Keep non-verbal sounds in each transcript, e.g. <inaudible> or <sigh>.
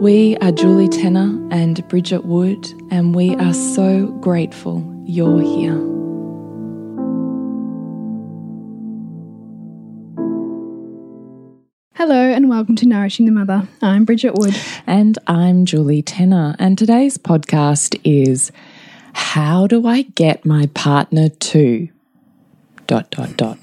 We are Julie Tenner and Bridget Wood, and we are so grateful you're here. Hello and welcome to Nourishing the Mother. I'm Bridget Wood. And I'm Julie Tenner. And today's podcast is How do I get my partner to dot dot dot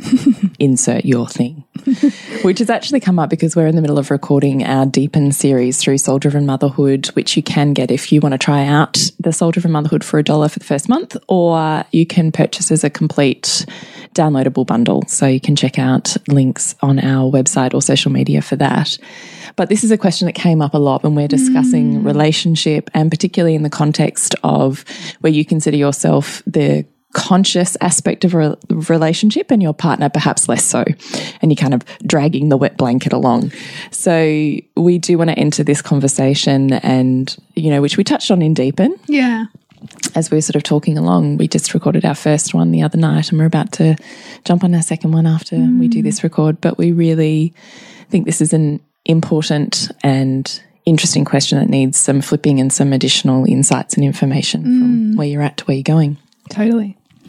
insert your thing. <laughs> Which has actually come up because we're in the middle of recording our deepen series through soul driven motherhood which you can get if you want to try out the soul driven motherhood for a dollar for the first month or you can purchase as a complete downloadable bundle. So you can check out links on our website or social media for that. But this is a question that came up a lot when we're discussing mm. relationship and particularly in the context of where you consider yourself the conscious aspect of a relationship and your partner perhaps less so. And you're kind of dragging the wet blanket along. So we do want to enter this conversation and you know which we touched on in deepen. Yeah. As we are sort of talking along we just recorded our first one the other night and we're about to jump on our second one after mm. we do this record. But we really think this is an important and interesting question that needs some flipping and some additional insights and information mm. from where you're at to where you're going. Totally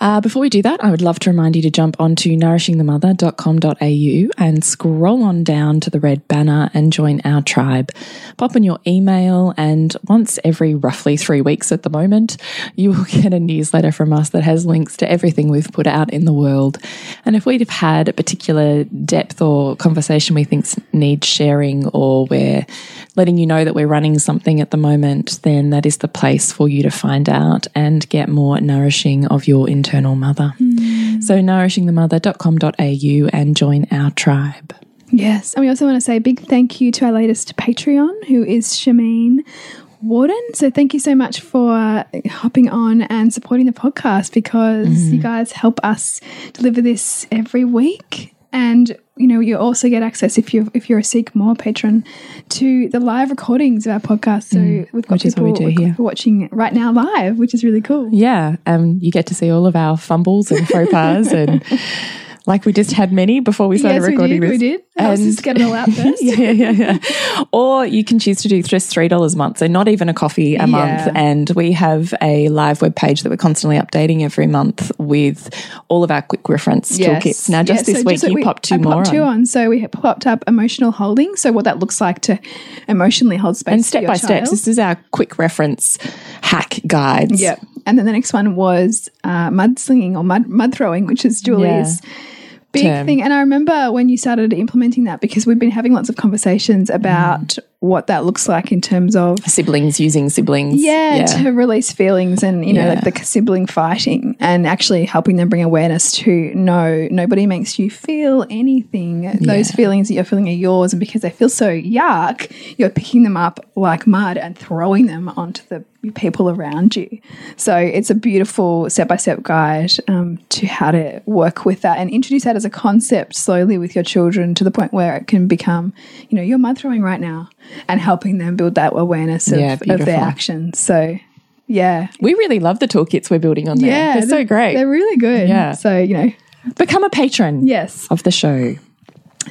uh, before we do that, I would love to remind you to jump onto nourishingthemother.com.au and scroll on down to the red banner and join our tribe. Pop in your email, and once every roughly three weeks at the moment, you will <laughs> get a newsletter from us that has links to everything we've put out in the world. And if we'd have had a particular depth or conversation we think needs sharing, or we're letting you know that we're running something at the moment, then that is the place for you to find out and get more nourishing of your internal mother. Mm. So, nourishingthemother.com.au and join our tribe. Yes. And we also want to say a big thank you to our latest Patreon, who is Shameen Warden. So thank you so much for hopping on and supporting the podcast because mm. you guys help us deliver this every week. And you know, you also get access if you if you're a Seek More patron to the live recordings of our podcast. So mm, we've got which people we do here. watching right now live, which is really cool. Yeah, um, you get to see all of our fumbles and faux pas and <laughs> like we just had many before we started yes, recording we did, this. We did. And just get it all out <laughs> first. yeah, yeah, yeah. Or you can choose to do just three dollars a month, so not even a coffee a yeah. month. And we have a live web page that we're constantly updating every month with all of our quick reference yes. toolkits. Now, just this so week, just you we, popped two I more. Popped two on. So we popped up emotional holding. So what that looks like to emotionally hold space and step by step. This is our quick reference hack guides. Yep. And then the next one was uh, slinging or mud mud throwing, which is Julie's. Yeah big term. thing. And I remember when you started implementing that because we've been having lots of conversations about mm what that looks like in terms of siblings using siblings. Yeah, yeah. to release feelings and, you know, yeah. like the sibling fighting and actually helping them bring awareness to no, nobody makes you feel anything. Yeah. Those feelings that you're feeling are yours. And because they feel so yuck, you're picking them up like mud and throwing them onto the people around you. So it's a beautiful step by step guide um, to how to work with that and introduce that as a concept slowly with your children to the point where it can become, you know, you're mud throwing right now and helping them build that awareness of, yeah, of their actions. So Yeah. We really love the toolkits we're building on there. Yeah. they're so great. They're really good. Yeah. So, you know, Become a patron yes. of the show.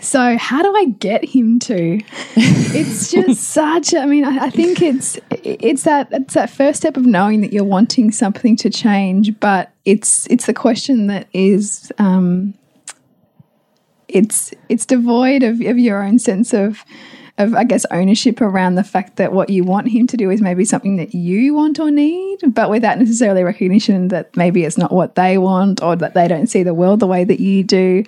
So, how do I get him to? <laughs> it's just such. I mean, I, I think it's it's that it's that first step of knowing that you're wanting something to change, but it's it's the question that is um, it's it's devoid of, of your own sense of of I guess ownership around the fact that what you want him to do is maybe something that you want or need, but without necessarily recognition that maybe it's not what they want or that they don't see the world the way that you do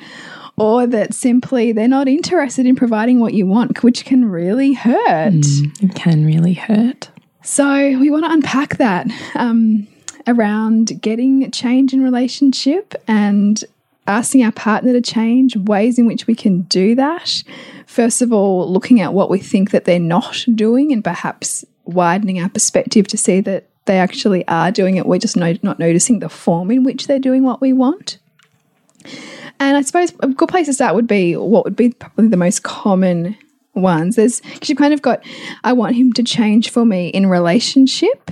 or that simply they're not interested in providing what you want, which can really hurt. It can really hurt. So, we want to unpack that um, around getting change in relationship and asking our partner to change, ways in which we can do that. First of all, looking at what we think that they're not doing and perhaps widening our perspective to see that they actually are doing it. We're just no, not noticing the form in which they're doing what we want. And I suppose a good place to start would be what would be probably the most common ones. There's because you've kind of got, I want him to change for me in relationship.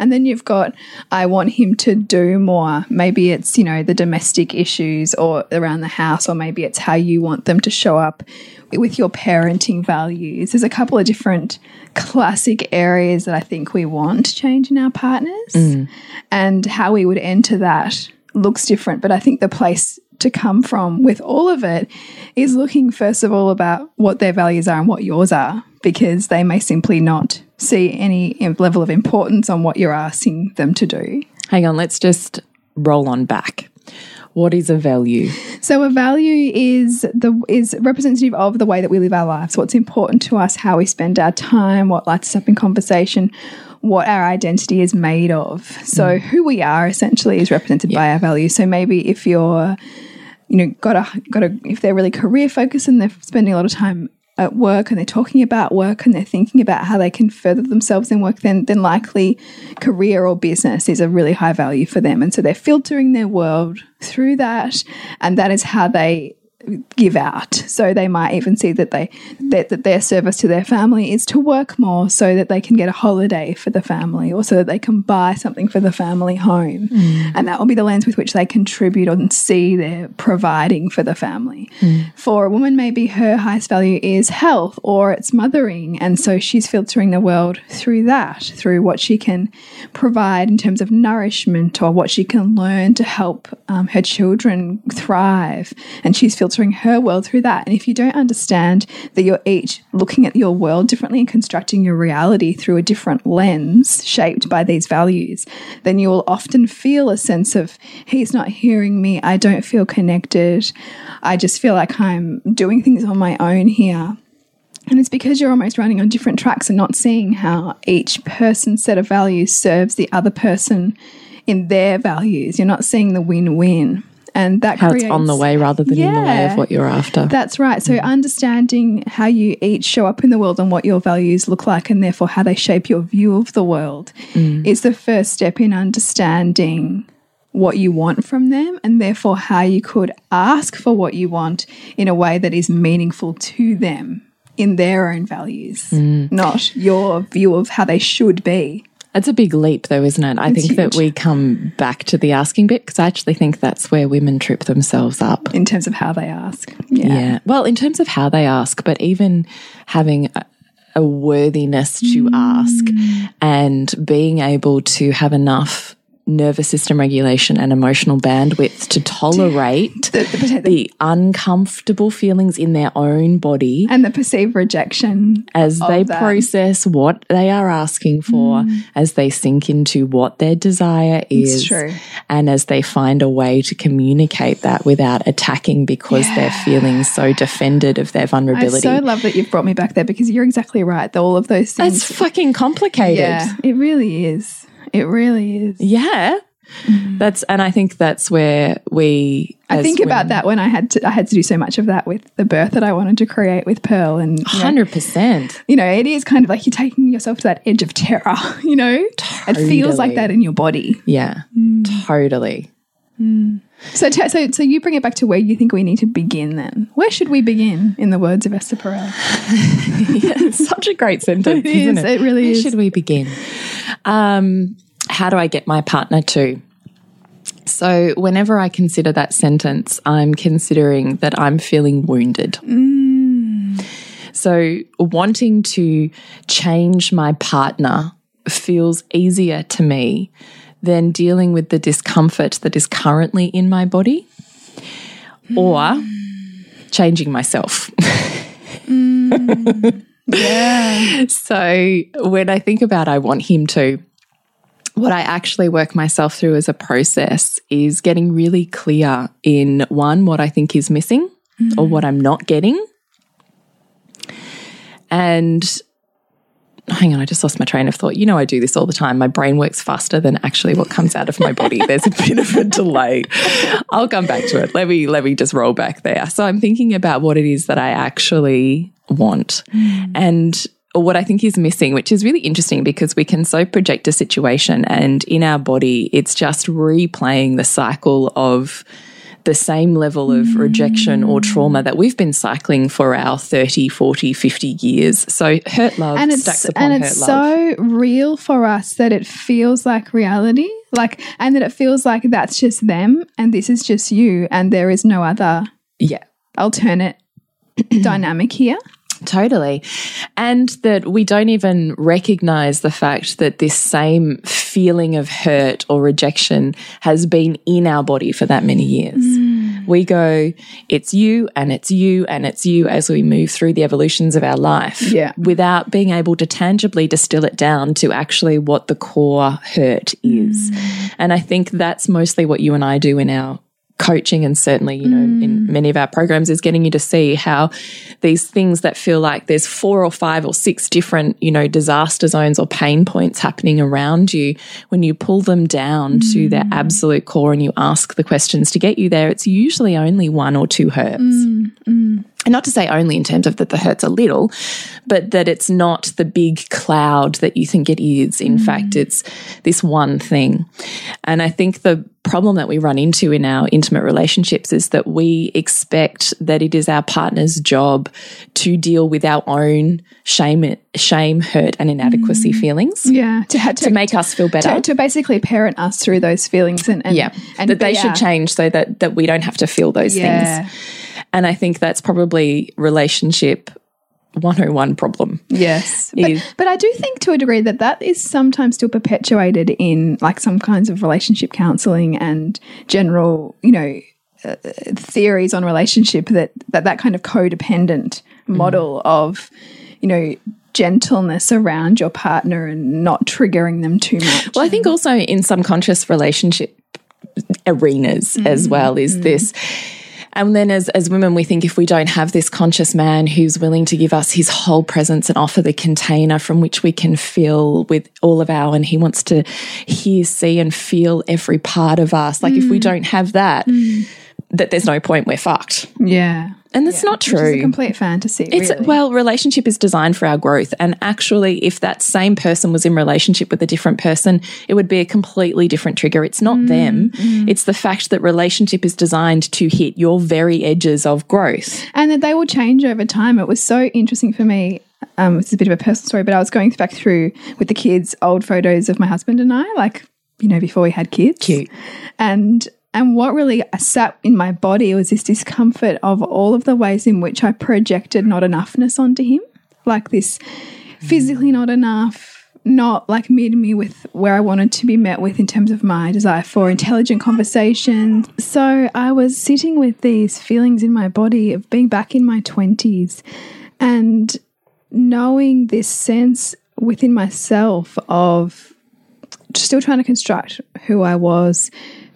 And then you've got, I want him to do more. Maybe it's, you know, the domestic issues or around the house, or maybe it's how you want them to show up with your parenting values. There's a couple of different classic areas that I think we want to change in our partners. Mm. And how we would enter that looks different. But I think the place to come from with all of it is looking first of all about what their values are and what yours are, because they may simply not see any level of importance on what you're asking them to do. Hang on, let's just roll on back. What is a value? So a value is the is representative of the way that we live our lives, what's important to us, how we spend our time, what lights us up in conversation, what our identity is made of. So mm. who we are essentially is represented by our values. So maybe if you're you know got a got a if they're really career focused and they're spending a lot of time at work and they're talking about work and they're thinking about how they can further themselves in work then then likely career or business is a really high value for them. And so they're filtering their world through that and that is how they give out. So they might even see that they that, that their service to their family is to work more so that they can get a holiday for the family or so that they can buy something for the family home. And that will be the lens with which they contribute and see they're providing for the family. For a woman maybe her highest value is health or it's mothering. And so she's filtering the world through that through what she can provide in terms of nourishment or what she can learn to help um, her children thrive. And she's filtering her world through that and if you don't understand that you're each looking at your world differently and constructing your reality through a different lens shaped by these values then you will often feel a sense of he's not hearing me i don't feel connected i just feel like i'm doing things on my own here and it's because you're almost running on different tracks and not seeing how each person's set of values serves the other person in their values. You're not seeing the win win. And that How creates, it's on the way rather than in the way of what you're after. That's right. So, mm. understanding how you each show up in the world and what your values look like, and therefore how they shape your view of the world, mm. is the first step in understanding what you want from them, and therefore how you could ask for what you want in a way that is meaningful to them in their own values, mm. not your view of how they should be. It's a big leap, though, isn't it? I It's think that we come back to the asking bit because I actually think that's where women trip themselves up. In terms of how they ask. Yeah. Well, in terms of how they ask, but even having a, a worthiness to mm. ask and being able to have enough nervous system regulation and emotional bandwidth to tolerate <laughs> The- the- the- the uncomfortable feelings in their own body and the perceived rejection as they that. process what they are asking for, mm. as they sink into what their desire is, true. and as they find a way to communicate that without attacking because they're feeling so defended of their vulnerability. I so love that you've brought me back there because you're exactly right. All of those things. It's fucking complicated. yeah, it really is. It really is. Yeah. Mm. That's and I think that's where we I think about that when I had to I had to do so much of that with the birth that I wanted to create with Pearl and you know, Hundred percent. you know, it is kind of like you're taking yourself to that edge of terror, <laughs> you know? It feels like that in your body. Yeah. Mm. Totally. So, t- so, so you bring it back to where you think we need to begin. Then, where should we begin? In the words of Esther Perel, It's <laughs> such a great sentence, It isn't it? it really Where is. should we begin? Um, how do I get my partner to? So, whenever I consider that sentence, I'm considering that I'm feeling wounded. Mm. So, wanting to change my partner feels easier to me than dealing with the discomfort that is currently in my body mm. or changing myself. mm. Yeah. <laughs> So, when I think about I want him to, what I actually work myself through as a process is getting really clear in one, what I think is missing mm. or what I'm not getting. And hang on, I just lost my train of thought. You know, I do this all the time. My brain works faster than actually what comes out of my body. There's a bit of a delay. I'll come back to it. Let me let me just roll back there. So I'm thinking about what it is that I actually want. Mm. And what I think is missing, which is really interesting because we can so project a situation and in our body, it's just replaying the cycle of the same level of rejection or trauma that we've been cycling for our 30, 40, 50 years. So hurt love and it's, and it's so real for us that it feels like reality. Like and that it feels like that's just them and this is just you and there is no other yeah alternate <clears throat> dynamic here. Totally. And that we don't even recognize the fact that this same feeling of hurt or rejection has been in our body for that many years. Mm. We go, it's you and it's you and it's you as we move through the evolutions of our life. Yeah. Without being able to tangibly distill it down to actually what the core hurt is. Mm. And I think that's mostly what you and I do in our coaching and certainly you know mm. in many of our programs is getting you to see how these things that feel like there's four or five or six different you know disaster zones or pain points happening around you when you pull them down mm. to their absolute core and you ask the questions to get you there it's usually only one or two hurts mm. And not to say only in terms of that the hurts a little, but that it's not the big cloud that you think it is. In mm. fact, it's this one thing. And I think the problem that we run into in our intimate relationships is that we expect that it is our partner's job to deal with our own shame, shame, hurt, and inadequacy mm. feelings. Yeah, to, to, to, make us feel better, to, to, basically parent us through those feelings, and, and yeah, and that they should change so that that we don't have to feel those yeah. things. And I think that's probably relationship 101 problem. Yes. But, but, I do think to a degree that that is sometimes still perpetuated in like some kinds of relationship counseling and general, you know, uh, theories on relationship that, that that kind of codependent mm. model of, you know, gentleness around your partner and not triggering them too much. Well, I think also in some conscious relationship arenas mm. as well is mm. this and then as, as women, we think if we don't have this conscious man who's willing to give us his whole presence and offer the container from which we can fill with all of our, and he wants to hear, see, and feel every part of us. Like mm. if we mm. don't have that, mm. That there's no point, we're fucked. Yeah. And that's yeah, not true. It's a complete fantasy. It's really. well, relationship is designed for our growth. And actually, if that same person was in relationship with a different person, it would be a completely different trigger. It's not mm, them. Mm. It's the fact that relationship is designed to hit your very edges of growth. And that they will change over time. It was so interesting for me. Um, it's a bit of a personal story, but I was going back through with the kids old photos of my husband and I, like, you know, before we had kids. Cute. And and what really sat in my body was this discomfort of all of the ways in which I projected not enoughness onto him, like this physically hmm. not enough, not like meeting me with where I wanted to be met with in terms of my desire for intelligent conversation. So I was sitting with these feelings in my body of being back in my 20s and knowing this sense within myself of still trying to construct who I was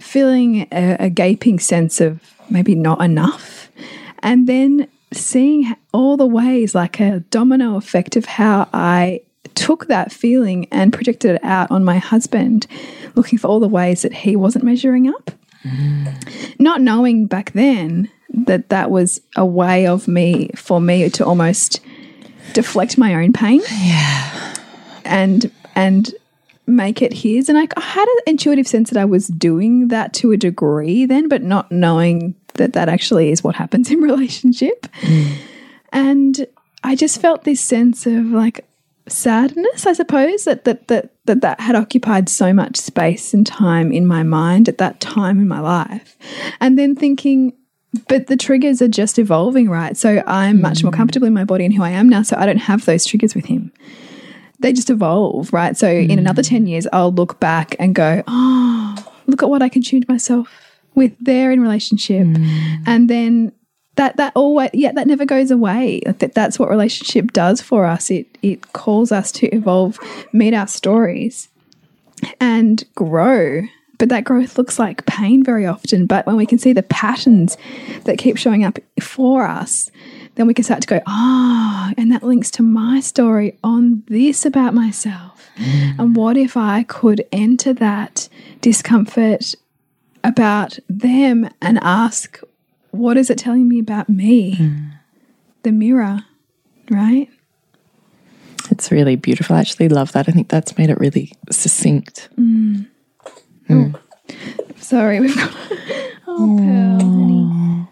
feeling a, a gaping sense of maybe not enough. And then seeing all the ways, like a domino effect of how I took that feeling and projected it out on my husband, looking for all the ways that he wasn't measuring up. Mm. Not knowing back then that that was a way of me, for me to almost deflect my own pain. Yeah. And, and make it his. And I, I had an intuitive sense that I was doing that to a degree then, but not knowing that that actually is what happens in <laughs> relationship. Mm. And I just felt this sense of like, sadness, I suppose, that that that that that had occupied so much space and time in my mind at that time in my life. And then thinking, but the triggers are just evolving, right? So I'm much more comfortable in my body and who I am now. So I don't have those triggers with him. They just evolve, right? So in another mm. 10 years, I'll look back and go, oh, look at what I consumed myself with there in relationship. Mm. And then that that always yeah that never goes away. That that's what relationship does for us. It it calls us to evolve meet our stories and grow. But that growth looks like pain very often. But when we can see the patterns that keep showing up for us then we can start to go ah oh, and that links to my story on this about myself and what if i could enter that discomfort about them and ask what is it telling me about me? Mm. The mirror, right? It's really beautiful. I actually love that. I think that's made it really succinct. Mm. Mm. Oh, sorry, we've got. <laughs> Oh, Pearl,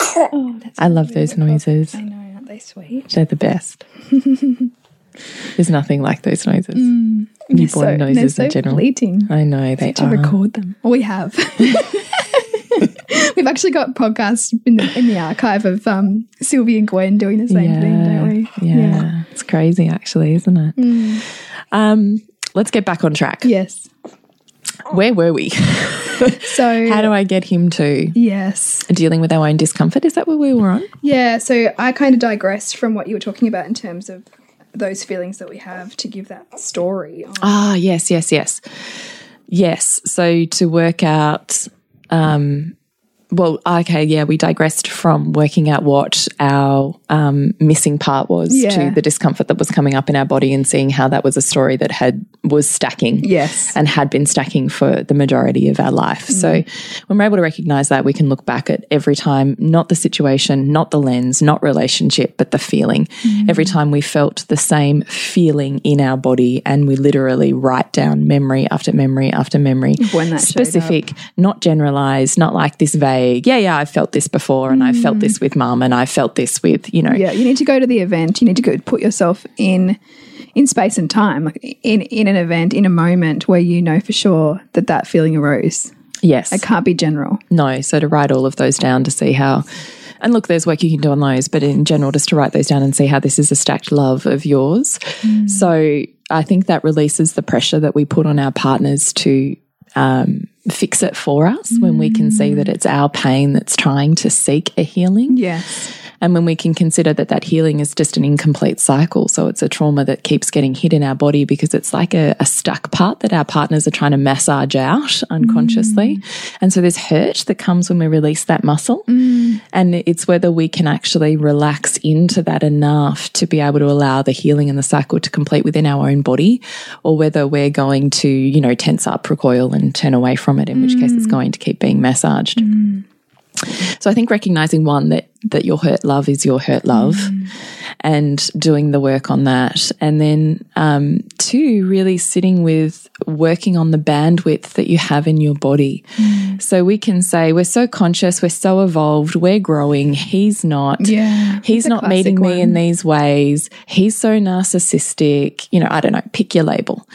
oh, I love those noises. I know, aren't they sweet? They're the best. <laughs> There's nothing like those noises. Mm. Newborn so, noises so in general. Fleeting. I know they to are. record them. We have. <laughs> We've actually got podcasts in the, in the archive of um, Sylvie and Gwen doing the same yeah, thing, don't we? Yeah. yeah. It's crazy, actually, isn't it? Mm. Um, let's get back on track. Yes. Where were we? <laughs> so, <laughs> how do I get him to? Yes. Dealing with our own discomfort. Is that where we were on? Yeah. So, I kind of digressed from what you were talking about in terms of those feelings that we have to give that story. On. Ah, yes, yes, yes. Yes. So, to work out um, well, okay, yeah, we digressed from working out what our um, missing part was Yeah. to the discomfort that was coming up in our body and seeing how that was a story that had was stacking, Yes. and had been stacking for the majority of our life. So when we're able to recognize that, we can look back at every time, not the situation, not the lens, not relationship, but the feeling. Every time we felt the same feeling in our body, and we literally write down memory after memory after memory, When that specific, not generalized, not like this vague. Yeah, yeah, I've felt this before, and I felt this with mum, and I felt this with you know. Yeah, you need to go to the event. You need to go put yourself in in space and time, like in in an event, in a moment where you know for sure that that feeling arose. Yes, It can't be general. no. So to write all of those down to see how. And look, there's work you can do on those, but in general, just to write those down and see how this is a stacked love of yours. So I think that releases the pressure that we put on our partners to um, fix it for us when we can see that it's our pain that's trying to seek a healing. Yes. And when we can consider that that healing is just an incomplete cycle. So it's a trauma that keeps getting hit in our body because it's like a, a stuck part that our partners are trying to massage out unconsciously. Mm. And so there's hurt that comes when we release that muscle. Mm. And it's whether we can actually relax into that enough to be able to allow the healing and the cycle to complete within our own body, or whether we're going to, you know, tense up, recoil, and turn away from it, in which case it's going to keep being massaged. So I think recognizing one that that your hurt love is your hurt love, and doing the work on that, and then um, two really sitting with working on the bandwidth that you have in your body. So we can say we're so conscious, we're so evolved, we're growing. He's not. Yeah, He's not meeting classic me in these ways. He's so narcissistic. You know, I don't know, pick your label.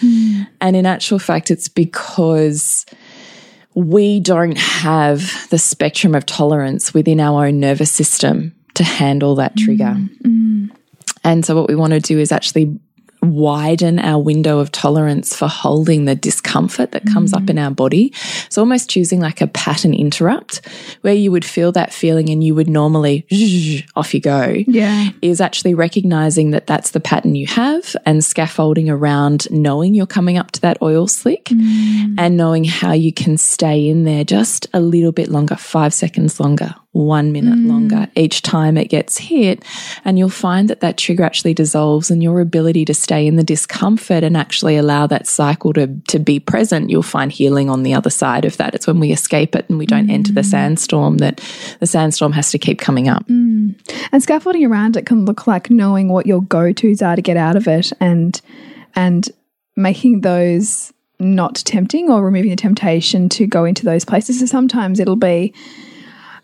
And in actual fact, it's because we don't have the spectrum of tolerance within our own nervous system to handle that trigger. Mm, mm. And so, what we want to do is actually widen our window of tolerance for holding the discomfort that comes up in mm. our body. So, almost choosing like a pattern interrupt where you would feel that feeling and you would normally <laughs> off you go Yeah. is actually recognizing that that's the pattern you have and scaffolding around knowing you're coming up to that oil slick mm. and knowing how you can stay in there just a little bit longer, five seconds longer, one minute hmm. longer each time it gets hit. And you'll find that that trigger actually dissolves and your ability to stay in the discomfort and actually allow that cycle to, to be present. You'll find healing on the other side of that. It's when we escape it and we don't enter the hmm. sandstorm that the sandstorm has to keep coming up. Hmm. And scaffolding around it can look like knowing what your go-tos are to get out of it and and making those not tempting or removing the temptation to go into those places. So sometimes it'll be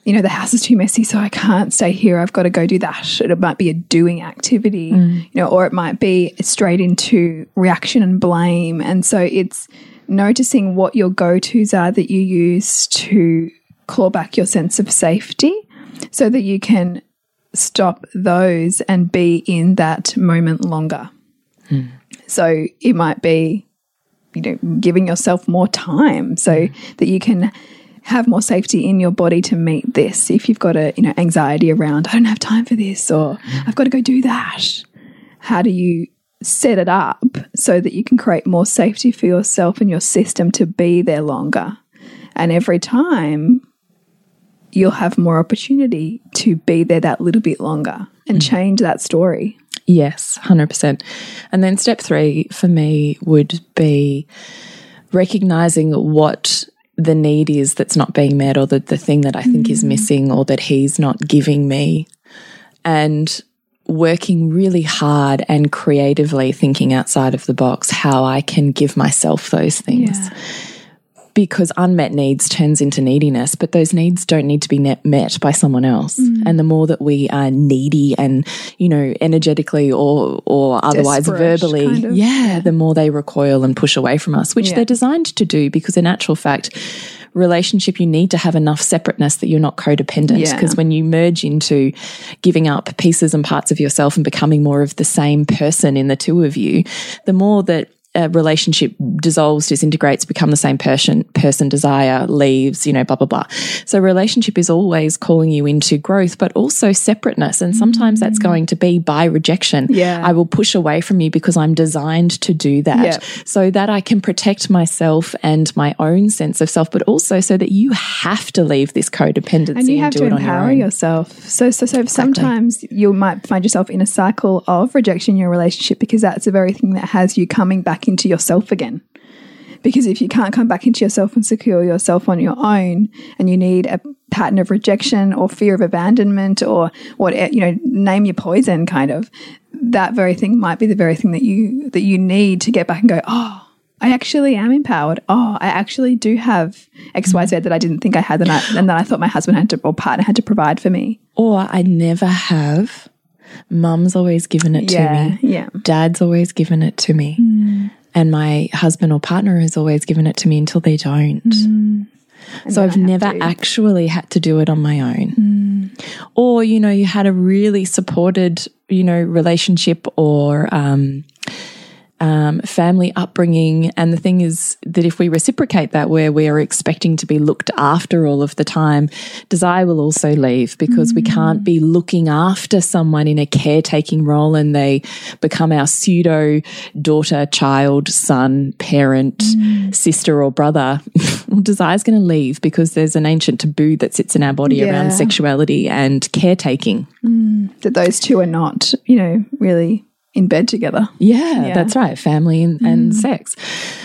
you know, the house is too messy, so I can't stay here. I've got to go do that. It might be a doing activity, mm. you know, or it might be straight into reaction and blame. And so it's noticing what your go tos are that you use to claw back your sense of safety so that you can stop those and be in that moment longer. Mm. So it might be, you know, giving yourself more time so mm. that you can have more safety in your body to meet this. If you've got a, you know, anxiety around, I don't have time for this or I've got to go do that. How do you set it up so that you can create more safety for yourself and your system to be there longer? And every time you'll have more opportunity to be there that little bit longer and mm. change that story. Yes, 100%. And then step three for me would be recognizing what the need is that's not being met or the, the thing that I think mm. is missing or that he's not giving me. And working really hard and creatively thinking outside of the box how I can give myself those things. Yeah because unmet needs turns into neediness, but those needs don't need to be met by someone else. Mm. And the more that we are needy and, you know, energetically or or otherwise Desperate, verbally, kind of. yeah, the more they recoil and push away from us, which yeah. they're designed to do because in actual fact, relationship, you need to have enough separateness that you're not codependent. Because yeah. when you merge into giving up pieces and parts of yourself and becoming more of the same person in the two of you, the more that a relationship dissolves, disintegrates, become the same person, person desire, leaves, you know, blah, blah, blah. So relationship is always calling you into growth, but also separateness. And sometimes mm. that's going to be by rejection. Yeah. I will push away from you because I'm designed to do that yep. so that I can protect myself and my own sense of self, but also so that you have to leave this codependency and you have and to empower your yourself. So, so, so exactly. sometimes you might find yourself in a cycle of rejection in your relationship because that's the very thing that has you coming back into yourself again. Because if you can't come back into yourself and secure yourself on your own, and you need a pattern of rejection or fear of abandonment or what you know, name your poison, kind of, that very thing might be the very thing that you that you need to get back and go, oh, I actually am empowered. Oh, I actually do have X, Y, Z that I didn't think I had, and, I, and that I thought my husband had to or partner had to provide for me. Or I never have. Mum's always given it yeah, to me. Yeah. Dad's always given it to me. Mm. And my husband or partner has always given it to me until they don't. Mm. So I've never to. actually had to do it on my own. Mm. Or, you know, you had a really supported, you know, relationship or um, um, family upbringing. And the thing is that if we reciprocate that, where we are expecting to be looked after all of the time, desire will also leave because mm. we can't be looking after someone in a caretaking role and they become our pseudo daughter, child, son, parent, mm. sister, or brother. <laughs> well, desire is going to leave because there's an ancient taboo that sits in our body yeah. around sexuality and caretaking. Mm. That those two are not, you know, really in bed together. Yeah, yeah. that's right. Family and, and mm. sex.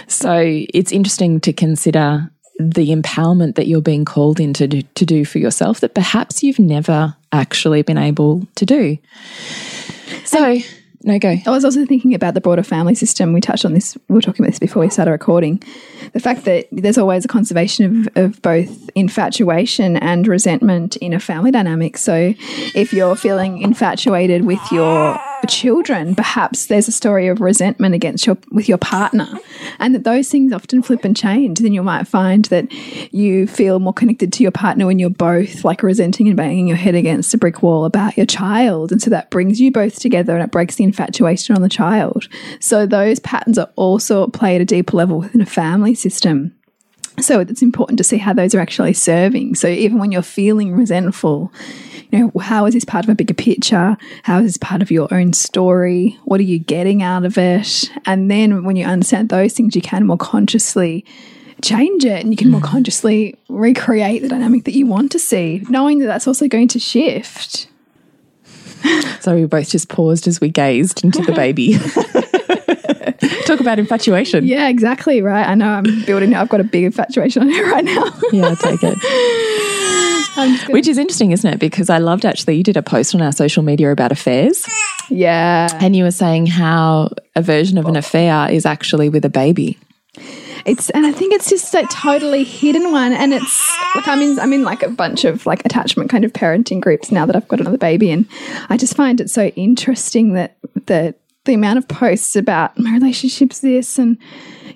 So it's interesting to consider the empowerment that you're being called in to do, to do for yourself that perhaps you've never actually been able to do. So, and no, go. I was also thinking about the broader family system. We touched on this, we were talking about this before we started recording. The fact that there's always a conservation of, of both infatuation and resentment in a family dynamic. So if you're feeling infatuated with your children, perhaps there's a story of resentment against your with your partner, and that those things often flip and change. Then you might find that you feel more connected to your partner when you're both like resenting and banging your head against a brick wall about your child, and so that brings you both together and it breaks the infatuation on the child. So those patterns are also at play at a deeper level within a family system. So it's important to see how those are actually serving. So even when you're feeling resentful, you know, how is this part of a bigger picture? How is this part of your own story? What are you getting out of it? And then when you understand those things, you can more consciously change it and you can more mm. consciously recreate the dynamic that you want to see, knowing that that's also going to shift. <laughs> So we both just paused as we gazed into the baby. <laughs> Talk about infatuation. Yeah, exactly. Right. I know I'm building. I've got a big infatuation on it right now. yeah, I take it. <laughs> Which is interesting, isn't it? Because I loved actually, you did a post on our social media about affairs. Yeah. And you were saying how a version of an affair is actually with a baby. it's and I think it's just a totally hidden one. And it's like I'm in I'm in like a bunch of like attachment kind of parenting groups now that I've got another baby, and I just find it so interesting that that the amount of posts about my relationship's this and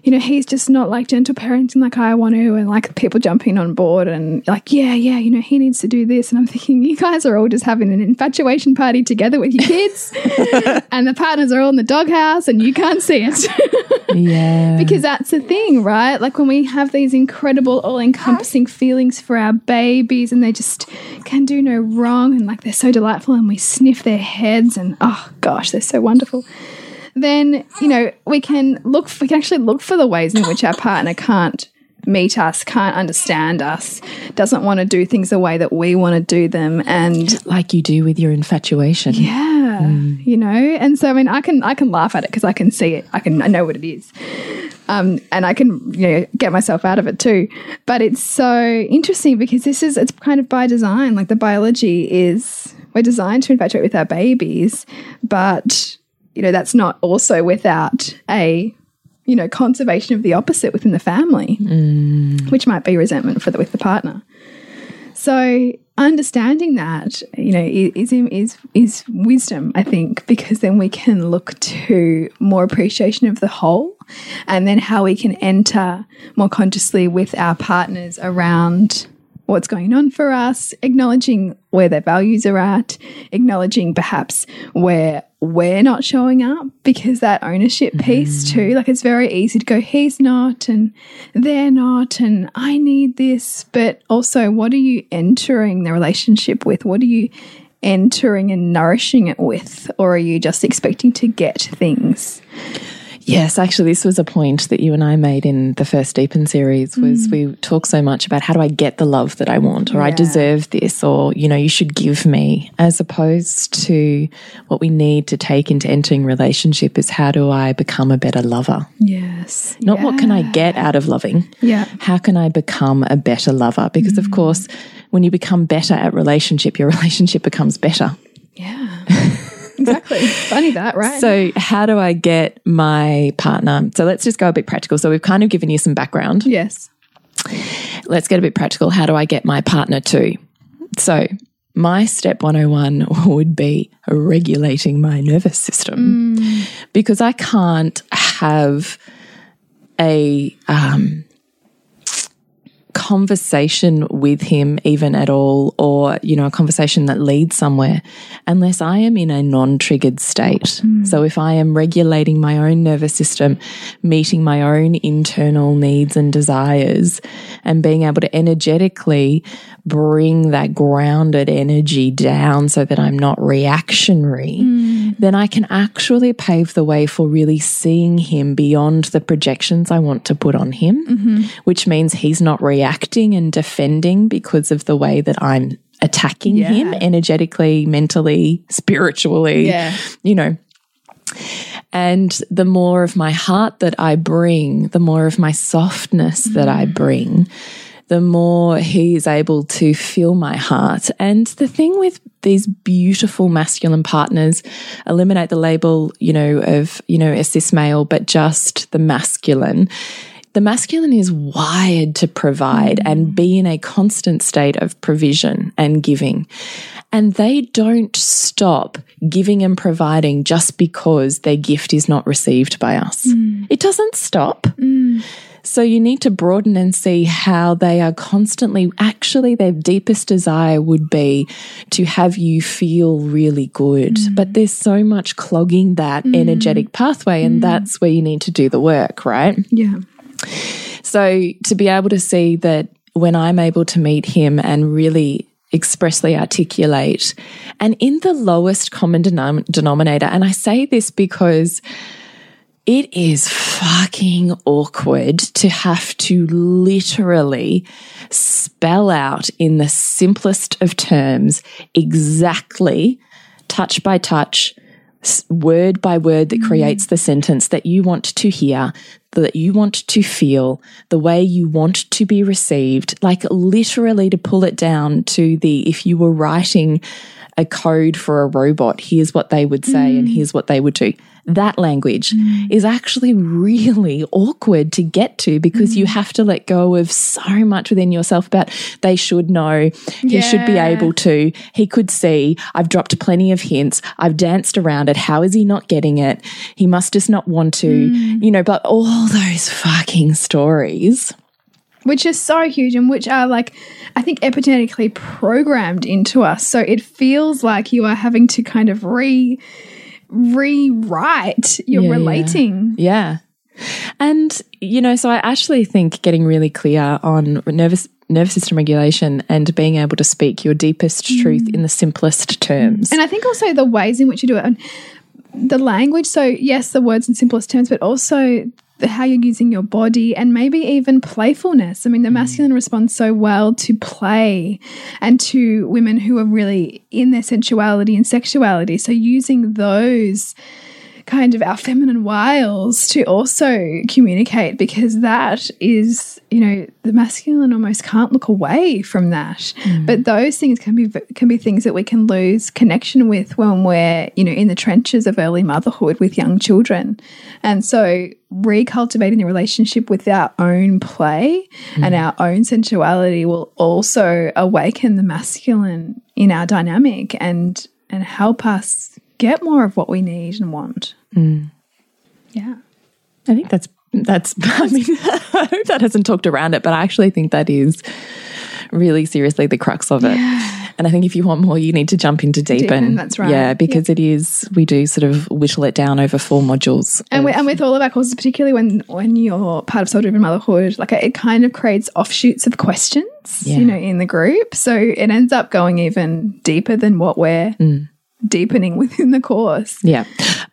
you know, he's just not like gentle parenting like I want to, and like people jumping on board and like, yeah, yeah, you know, he needs to do this. And I'm thinking, you guys are all just having an infatuation party together with your kids, <laughs> and the partners are all in the doghouse, and you can't see it. <laughs> yeah. Because that's the thing, right? Like when we have these incredible, all encompassing feelings for our babies, and they just can do no wrong, and like they're so delightful, and we sniff their heads, and oh gosh, they're so wonderful then you know we can look we can actually look for the ways in which our partner can't meet us can't understand us doesn't want to do things the way that we want to do them and like you do with your infatuation yeah mm. you know and so i mean i can i can laugh at it because i can see it i can i know what it is um, and I can you know get myself out of it too. But it's so interesting because this is it's kind of by design. Like the biology is we're designed to infatuate with our babies, but you know, that's not also without a, you know, conservation of the opposite within the family, mm. which might be resentment for the, with the partner. So understanding that, you know, is, is is wisdom, I think, because then we can look to more appreciation of the whole, and then how we can enter more consciously with our partners around what's going on for us, acknowledging where their values are at, acknowledging perhaps where we're not showing up because that ownership piece mm. too like it's very easy to go he's not and they're not and i need this but also what are you entering the relationship with? What are you entering and nourishing it with? Or are you just expecting to get things Yes, actually, this was a point that you and I made in the first Deepen series. Was mm. we talk so much about how do I get the love that I want, or yeah. I deserve this, or you know, you should give me, as opposed to what we need to take into entering relationship is how do I become a better lover? Yes, not yeah. what can I get out of loving. Yeah, how can I become a better lover? Because mm. of course, when you become better at relationship, your <laughs> relationship becomes better. Yeah. Exactly. Funny that, right? So, how do I get my partner? So, let's just go a bit practical. So, we've kind of given you some background. Yes. Let's get a bit practical. How do I get my partner to? So, my step 101 would be regulating my nervous system mm. because I can't have a um, conversation with him even at all or you know a conversation that leads somewhere unless i am in a non-triggered state mm. so if i am regulating my own nervous system meeting my own internal needs and desires and being able to energetically bring that grounded energy down so that i'm not reactionary mm. Then i can actually pave the way for really seeing him beyond the projections i want to put on him mm -hmm. which means he's not reacting reacting and defending because of the way that I'm attacking yeah. him energetically, mentally, spiritually, yeah. you know. And the more of my heart that I bring, the more of my softness mm. that I bring, the more he is able to feel my heart. And the thing with these beautiful masculine partners, eliminate the label, you know, of, you know, a cis male, but just the masculine the masculine is wired to provide and be in a constant state of provision and giving. And they don't stop giving and providing just because their gift is not received by us. Mm. It doesn't stop. Mm. So you need to broaden and see how they are constantly, actually, their deepest desire would be to have you feel really good. Mm. But there's so much clogging that mm. energetic pathway, and mm. that's where you need to do the work, right? Yeah. So to be able to see that when I'm able to meet him and really expressly articulate, and in the lowest common denom denominator, and I say this because it is fucking awkward to have to literally spell out in the simplest of terms exactly touch by touch word by word that mm. creates the sentence that you want to hear, that you want to feel, the way you want to be received, like literally to pull it down to the if you were writing a code for a robot, here's what they would say mm. and here's what they would do. that language mm. is actually really <laughs> awkward to get to because mm. you have to let go of so much within yourself about they should know, he should be able to, he could see, I've dropped plenty of hints, I've danced around it. How is he not getting it? He must just not want to, mm. you know, but all <laughs> those fucking stories which is so huge and which are like I think epigenetically programmed into us. So it feels like you are having to kind of re rewrite your yeah, relating. Yeah. And you know, so I actually think getting really clear on nervous nervous system regulation and being able to speak your deepest mm. truth in the simplest terms. And I think also the ways in which you do it and the language so yes the words in simplest terms but also how you're using your body and maybe even playfulness. I mean, the mm. masculine responds so well to play and to women who are really in their sensuality and sexuality. So using those kind of our feminine wiles to also communicate because that is you know the masculine almost can't look away from that mm. but those things can be can be things that we can lose connection with when we're you know in the trenches of early motherhood with young children and so recultivating the relationship with our own play mm. and our own sensuality will also awaken the masculine in our dynamic and and help us get more of what we need and want. Mm. Yeah. I think that's that's <laughs> I mean <laughs> I hope that hasn't talked around it, but I actually think that is really seriously the crux of it. Yeah. And I think if you want more, you need to jump into deepen. deepen that's right. Yeah, because it is we do sort of whittle it down over four modules. And, with, and with all of our courses, particularly when when you're part of soul driven motherhood, like it kind of creates offshoots of questions, yeah. you know, in the group. So it ends up going even deeper than what we're mm deepening <laughs> within the course. Yeah.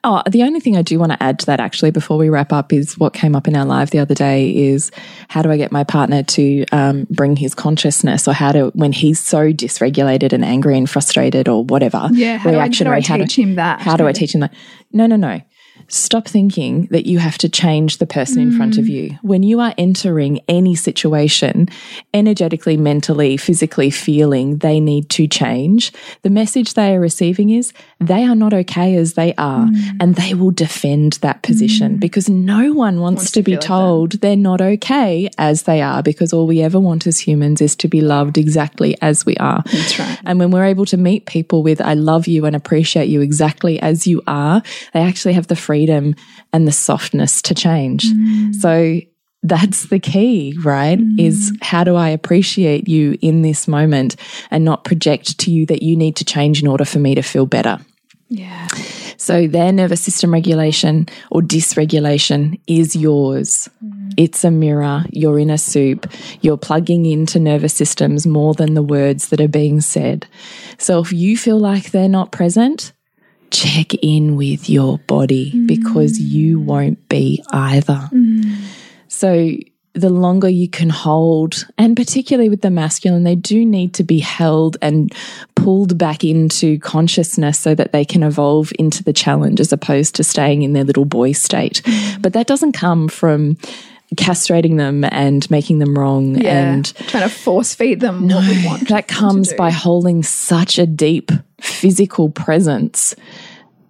Oh, the only thing I do want to add to that actually before we wrap up is what came up in our live the other day is how do I get my partner to um, bring his consciousness or how to, when he's so dysregulated and angry and frustrated or whatever yeah, how reactionary, do I, how do I teach him that? How do I teach him that? No, no, no. Stop thinking that you have to change the person mm. in front of mm. you. When you are entering any situation, energetically, mentally, physically feeling they need to change, the message they are receiving is they are not okay as they are mm. and they will defend that position mm. because no one wants, wants to, to be told like they're not okay as they are because all we ever want as humans is to be loved exactly as we are. That's right. And when we're able to meet people with I love you and appreciate you exactly as you are, they actually have the freedom and the softness to change. Mm. So that's the key, right? Mm. Is how do I appreciate you in this moment and not project to you that you need to change in order for me to feel better? Yeah. So their nervous system regulation or dysregulation is yours. Mm. It's a mirror. You're in a soup. You're plugging into nervous systems more than the words that are being said. So if you feel like they're not present, check in with your body mm. because you won't be either. Mm. So the longer you can hold, and particularly with the masculine, they do need to be held and pulled back into consciousness so that they can evolve into the challenge as opposed to staying in their little boy state. Mm. But that doesn't come from castrating them and making them wrong yeah, and trying to force feed them no, That comes by holding such a deep physical presence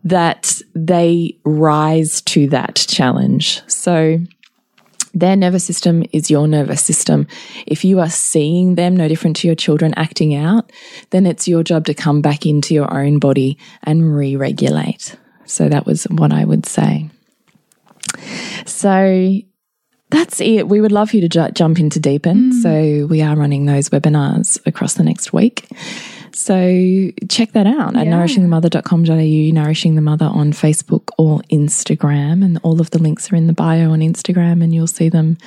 that they rise to that challenge. So their nervous system is your nervous system. If you are seeing them no different to your children acting out, then it's your job to come back into your own body and re regulate. So that was what I would say. So that's it. We would love you to ju jump into Deepen. Mm. So we are running those webinars across the next week. So check that out at nourishingthemother.com.au, Nourishing the Mother on Facebook or Instagram. And all of the links are in the bio on Instagram, and you'll see them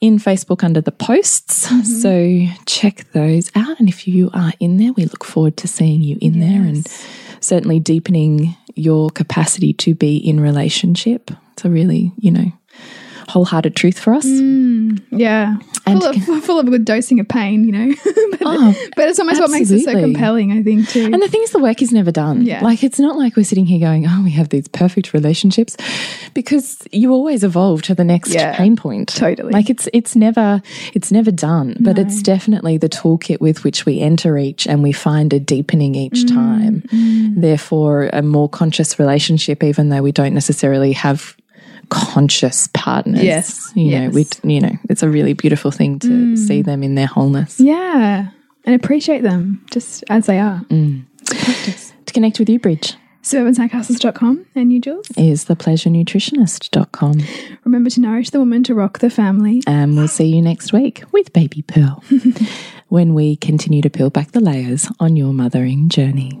in Facebook under the posts. Mm -hmm. So check those out. And if you are in there, we look forward to seeing you in yes. there and certainly deepening your capacity to be in relationship. It's a really, you know, wholehearted truth for us. Mm, yeah. And full of, <laughs> full of a good dosing of pain, you know. <laughs> but, oh, but it's almost absolutely. what makes it so compelling, I think, too. And the thing is, the work is never done. Yeah. Like, it's not like we're sitting here going, oh, we have these perfect relationships because you always evolve to the next yeah, pain point. Totally. Like, it's, it's never, it's never done, but no. it's definitely the toolkit with which we enter each and we find a deepening each mm, time. Mm. Therefore, a more conscious relationship, even though we don't necessarily have conscious partners. Yes. You yes. know, we you know, it's a really beautiful thing to mm. see them in their wholeness. Yeah. And appreciate them just as they are. Mm. To connect with you, Bridge. Suburbansandcastles.com and you, Jules? Is thepleasurenutritionist.com. Remember to nourish the woman to rock the family. And we'll see you next week with Baby Pearl <laughs> when we continue to peel back the layers on your mothering journey.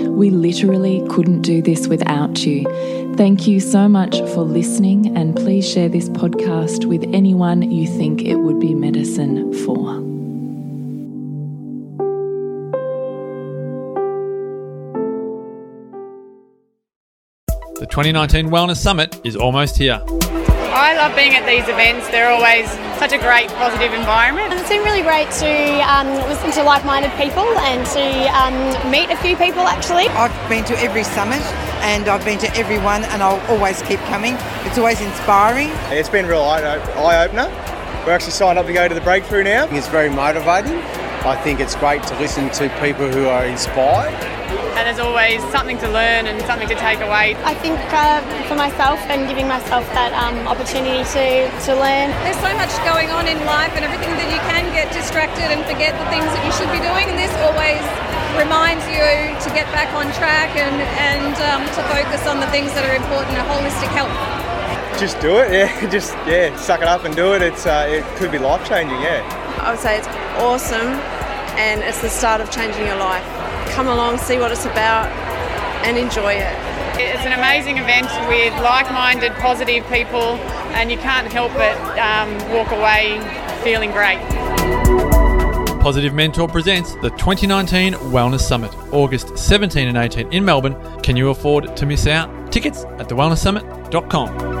We literally couldn't do this without you. Thank you so much for listening, and please share this podcast with anyone you think it would be medicine for. The 2019 Wellness Summit is almost here. I love being at these events. They're always such a great, positive environment. It's been really great to um, listen to like-minded people and to um, meet a few people. Actually, I've been to every summit and I've been to every one, and I'll always keep coming. It's always inspiring. It's been a real eye opener. We're actually signed up to go to the breakthrough now. It's very motivating. I think it's great to listen to people who are inspired and there's always something to learn and something to take away. I think uh, for myself and giving myself that um, opportunity to, to learn. There's so much going on in life and everything that you can get distracted and forget the things that you should be doing, and this always reminds you to get back on track and, and um, to focus on the things that are important in holistic health. Just do it, <laughs> yeah. Just yeah, suck it up and do it. It's uh, it could be life changing, yeah. I would say it's awesome, and it's the start of changing your life come along, see what it's about, and enjoy it. It's an amazing event with like minded, positive people, and you can't help but um, walk away feeling great. Positive Mentor presents the 2019 Wellness Summit, August 17 and 18 in Melbourne. Can you afford to miss out? Tickets at thewellnesssummit.com.